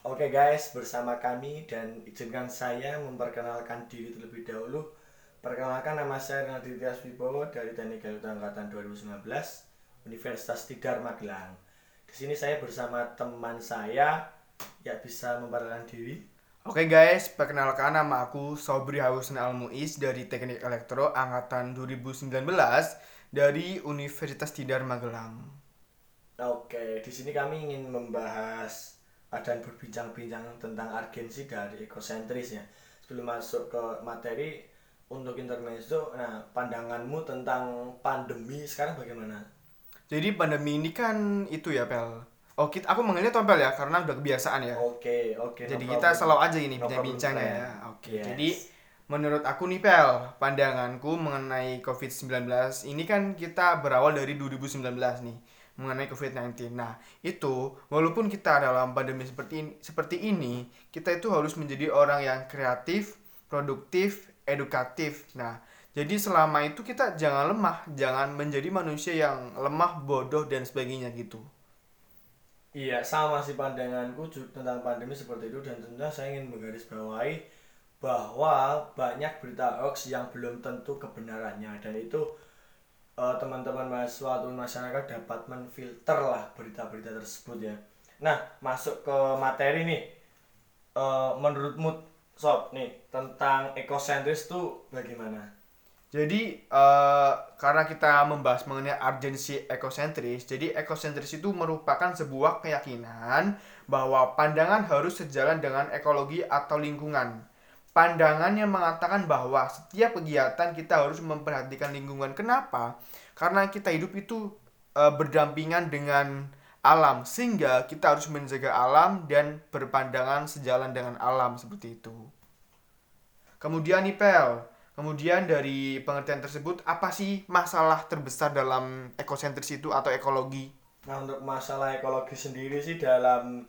Oke guys, bersama kami dan izinkan saya memperkenalkan diri terlebih dahulu. Perkenalkan nama saya Renaldi Tias Wibowo dari Teknik Garuda Angkatan 2019 Universitas Tidar Magelang. Di sini saya bersama teman saya ya bisa memperkenalkan diri. Oke guys, perkenalkan nama aku Sobri Hausen Almuiz dari Teknik Elektro Angkatan 2019 dari Universitas Tidar Magelang. Oke, di sini kami ingin membahas dan berbincang-bincang tentang urgensi dari ekosentris ya. Sebelum masuk ke materi untuk intermezzo, nah pandanganmu tentang pandemi sekarang bagaimana? Jadi pandemi ini kan itu ya Pel. Oh, kita, aku manggilnya Tompel ya karena udah kebiasaan ya. Oke, oke. no Jadi problem. kita selalu aja ini No bincang-bincangnya ya. Oke. Yes. Jadi menurut aku nih Pel, pandanganku mengenai COVID-19 ini kan kita berawal dari 2019 nih mengenai COVID-19. Nah, itu walaupun kita dalam pandemi seperti ini, seperti ini, kita itu harus menjadi orang yang kreatif, produktif, edukatif. Nah, jadi selama itu kita jangan lemah, jangan menjadi manusia yang lemah, bodoh dan sebagainya gitu. Iya, sama sih pandanganku tentang pandemi seperti itu dan tentunya saya ingin menggarisbawahi bahwa banyak berita hoax yang belum tentu kebenarannya dan itu eh, teman-teman mahasiswa atau masyarakat dapat menfilter lah berita-berita tersebut ya. Nah, masuk ke materi nih. Eh, menurutmu sob nih tentang ekosentris tuh bagaimana? Jadi eh, karena kita membahas mengenai urgensi ekosentris, jadi ekosentris itu merupakan sebuah keyakinan bahwa pandangan harus sejalan dengan ekologi atau lingkungan. Pandangan yang mengatakan bahwa setiap kegiatan kita harus memperhatikan lingkungan. Kenapa? Karena kita hidup itu eh, berdampingan dengan alam, sehingga kita harus menjaga alam dan berpandangan sejalan dengan alam seperti itu. Kemudian nih Pel, kemudian dari pengertian tersebut apa sih masalah terbesar dalam ekosentris itu atau ekologi? Nah untuk masalah ekologi sendiri sih dalam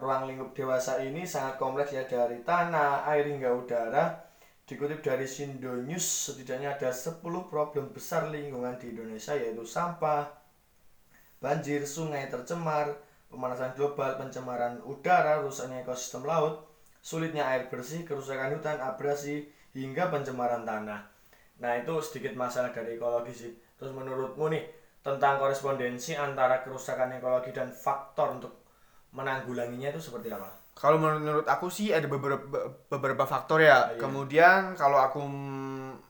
ruang lingkup dewasa ini sangat kompleks ya dari tanah, air hingga udara. Dikutip dari Sindo News setidaknya ada 10 problem besar lingkungan di Indonesia yaitu sampah, banjir, sungai tercemar, pemanasan global, pencemaran udara, rusaknya ekosistem laut, sulitnya air bersih, kerusakan hutan, abrasi, hingga pencemaran tanah. Nah itu sedikit masalah dari ekologi sih. Terus menurutmu nih tentang korespondensi antara kerusakan ekologi dan faktor untuk menanggulanginya itu seperti apa? Kalau menurut aku sih ada beberapa beberapa faktor ya. Iya. Kemudian kalau aku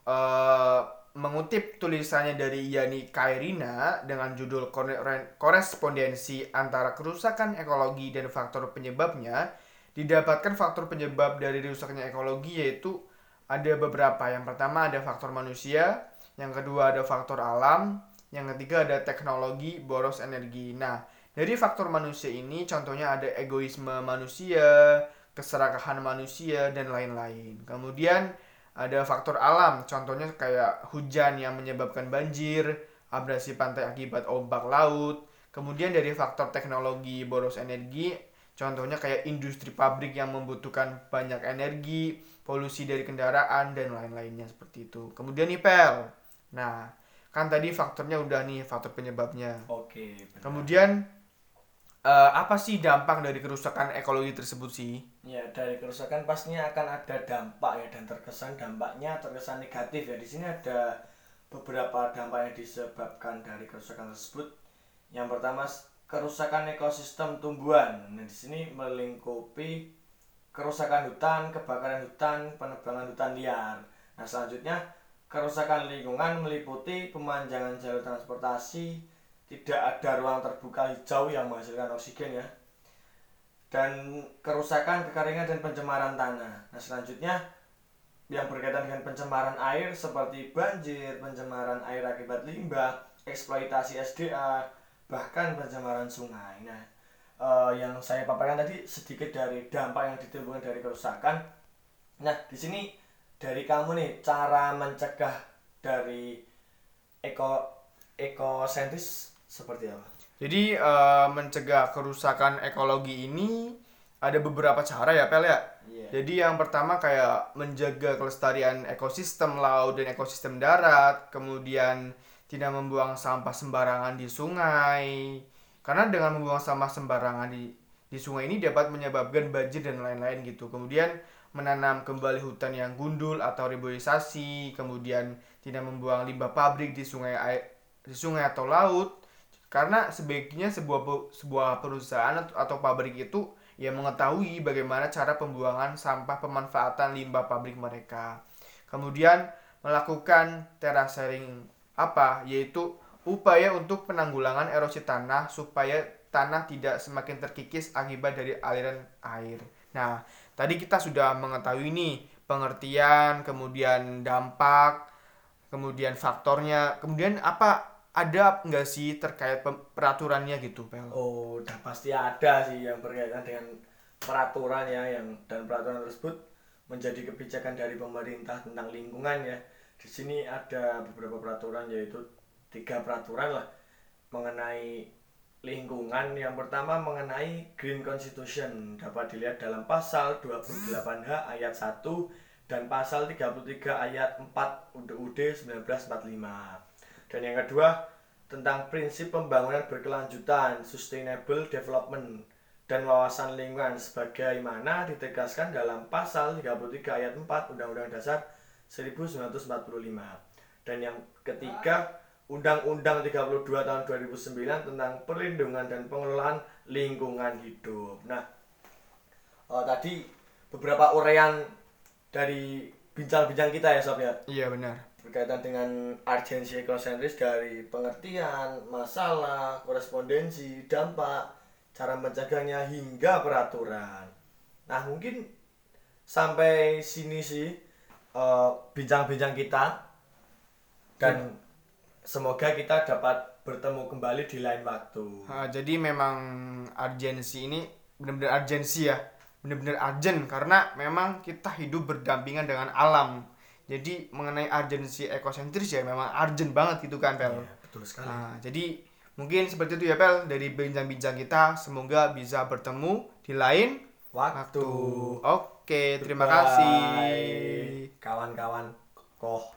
eh, mengutip tulisannya dari Yani Kairina dengan judul Kore- korespondensi antara kerusakan ekologi dan faktor penyebabnya, didapatkan faktor penyebab dari rusaknya ekologi yaitu ada beberapa. Yang pertama ada faktor manusia, yang kedua ada faktor alam, yang ketiga ada teknologi boros energi. Nah, dari faktor manusia ini contohnya ada egoisme manusia, keserakahan manusia dan lain-lain. Kemudian ada faktor alam, contohnya kayak hujan yang menyebabkan banjir, abrasi pantai akibat ombak laut. Kemudian dari faktor teknologi boros energi, contohnya kayak industri pabrik yang membutuhkan banyak energi, polusi dari kendaraan dan lain-lainnya seperti itu. Kemudian nih Pel. Nah, kan tadi faktornya udah nih faktor penyebabnya. Oke. benar. Kemudian eh, apa sih dampak dari kerusakan ekologi tersebut sih? Ya dari kerusakan pastinya akan ada dampak ya dan terkesan dampaknya terkesan negatif ya. Di sini ada beberapa dampak yang disebabkan dari kerusakan tersebut. Yang pertama kerusakan ekosistem tumbuhan. Nah di sini melingkupi kerusakan hutan, kebakaran hutan, penebangan hutan liar. Nah selanjutnya kerusakan lingkungan meliputi pemanjangan jalur transportasi, tidak ada ruang terbuka hijau yang menghasilkan oksigen ya dan kerusakan, kekeringan dan pencemaran tanah. Nah, selanjutnya yang berkaitan dengan pencemaran air seperti banjir, pencemaran air akibat limbah, eksploitasi SDA, bahkan pencemaran sungai. Nah, eh, yang saya paparkan tadi sedikit dari dampak yang ditimbulkan dari kerusakan. Nah, di sini dari kamu nih cara mencegah dari eko ekosentris seperti apa? Jadi eh, mencegah kerusakan ekologi ini ada beberapa cara ya Pel ya. Iya. Jadi yang pertama kayak menjaga kelestarian ekosistem laut dan ekosistem darat, kemudian tidak membuang sampah sembarangan di sungai. Karena dengan membuang sampah sembarangan di di sungai ini dapat menyebabkan banjir dan lain-lain gitu. Kemudian menanam kembali hutan yang gundul atau reboisasi, kemudian tidak membuang limbah pabrik di sungai air, di sungai atau laut. Karena sebaiknya sebuah sebuah perusahaan atau, atau pabrik itu ya mengetahui bagaimana cara pembuangan sampah pemanfaatan limbah pabrik mereka. Kemudian melakukan terasering apa yaitu upaya untuk penanggulangan erosi tanah supaya tanah tidak semakin terkikis akibat dari aliran air. Nah, tadi kita sudah mengetahui nih pengertian, kemudian dampak, kemudian faktornya, kemudian apa ada nggak sih terkait peraturannya gitu, Pel? Oh, udah pasti ada sih yang berkaitan dengan peraturan ya yang dan peraturan tersebut menjadi kebijakan dari pemerintah tentang lingkungan ya. Di sini ada beberapa peraturan yaitu tiga peraturan lah mengenai lingkungan. Yang pertama mengenai Green Constitution dapat dilihat dalam pasal 28H ayat 1 dan pasal 33 ayat 4 UUD 1945. Dan yang kedua tentang prinsip pembangunan berkelanjutan, sustainable development dan wawasan lingkungan sebagaimana ditegaskan dalam pasal 33 ayat 4 Undang-Undang Dasar 1945. Dan yang ketiga, Undang-Undang 32 tahun 2009 tentang perlindungan dan pengelolaan lingkungan hidup. Nah, eh, tadi beberapa uraian dari bincang-bincang kita ya Sob ya Iya benar. Berkaitan dengan urgensi ekosentris dari pengertian, masalah, korespondensi, dampak, cara mencegahnya hingga peraturan. Nah mungkin sampai sini sih eh, bincang-bincang kita dan semoga kita dapat bertemu kembali di lain waktu. Ah, jadi memang urgensi ini benar-benar urgensi ya, benar-benar urgent karena memang kita hidup berdampingan dengan alam. Jadi mengenai urgensi ekosentris ya memang urgent banget gitu kan Pel. Iya, betul sekali. Nah, jadi mungkin seperti itu ya Pel dari bincang-bincang kita semoga bisa bertemu di lain Waktu. waktu. Oke, terima Bye. kasih. Kawan-kawan koh.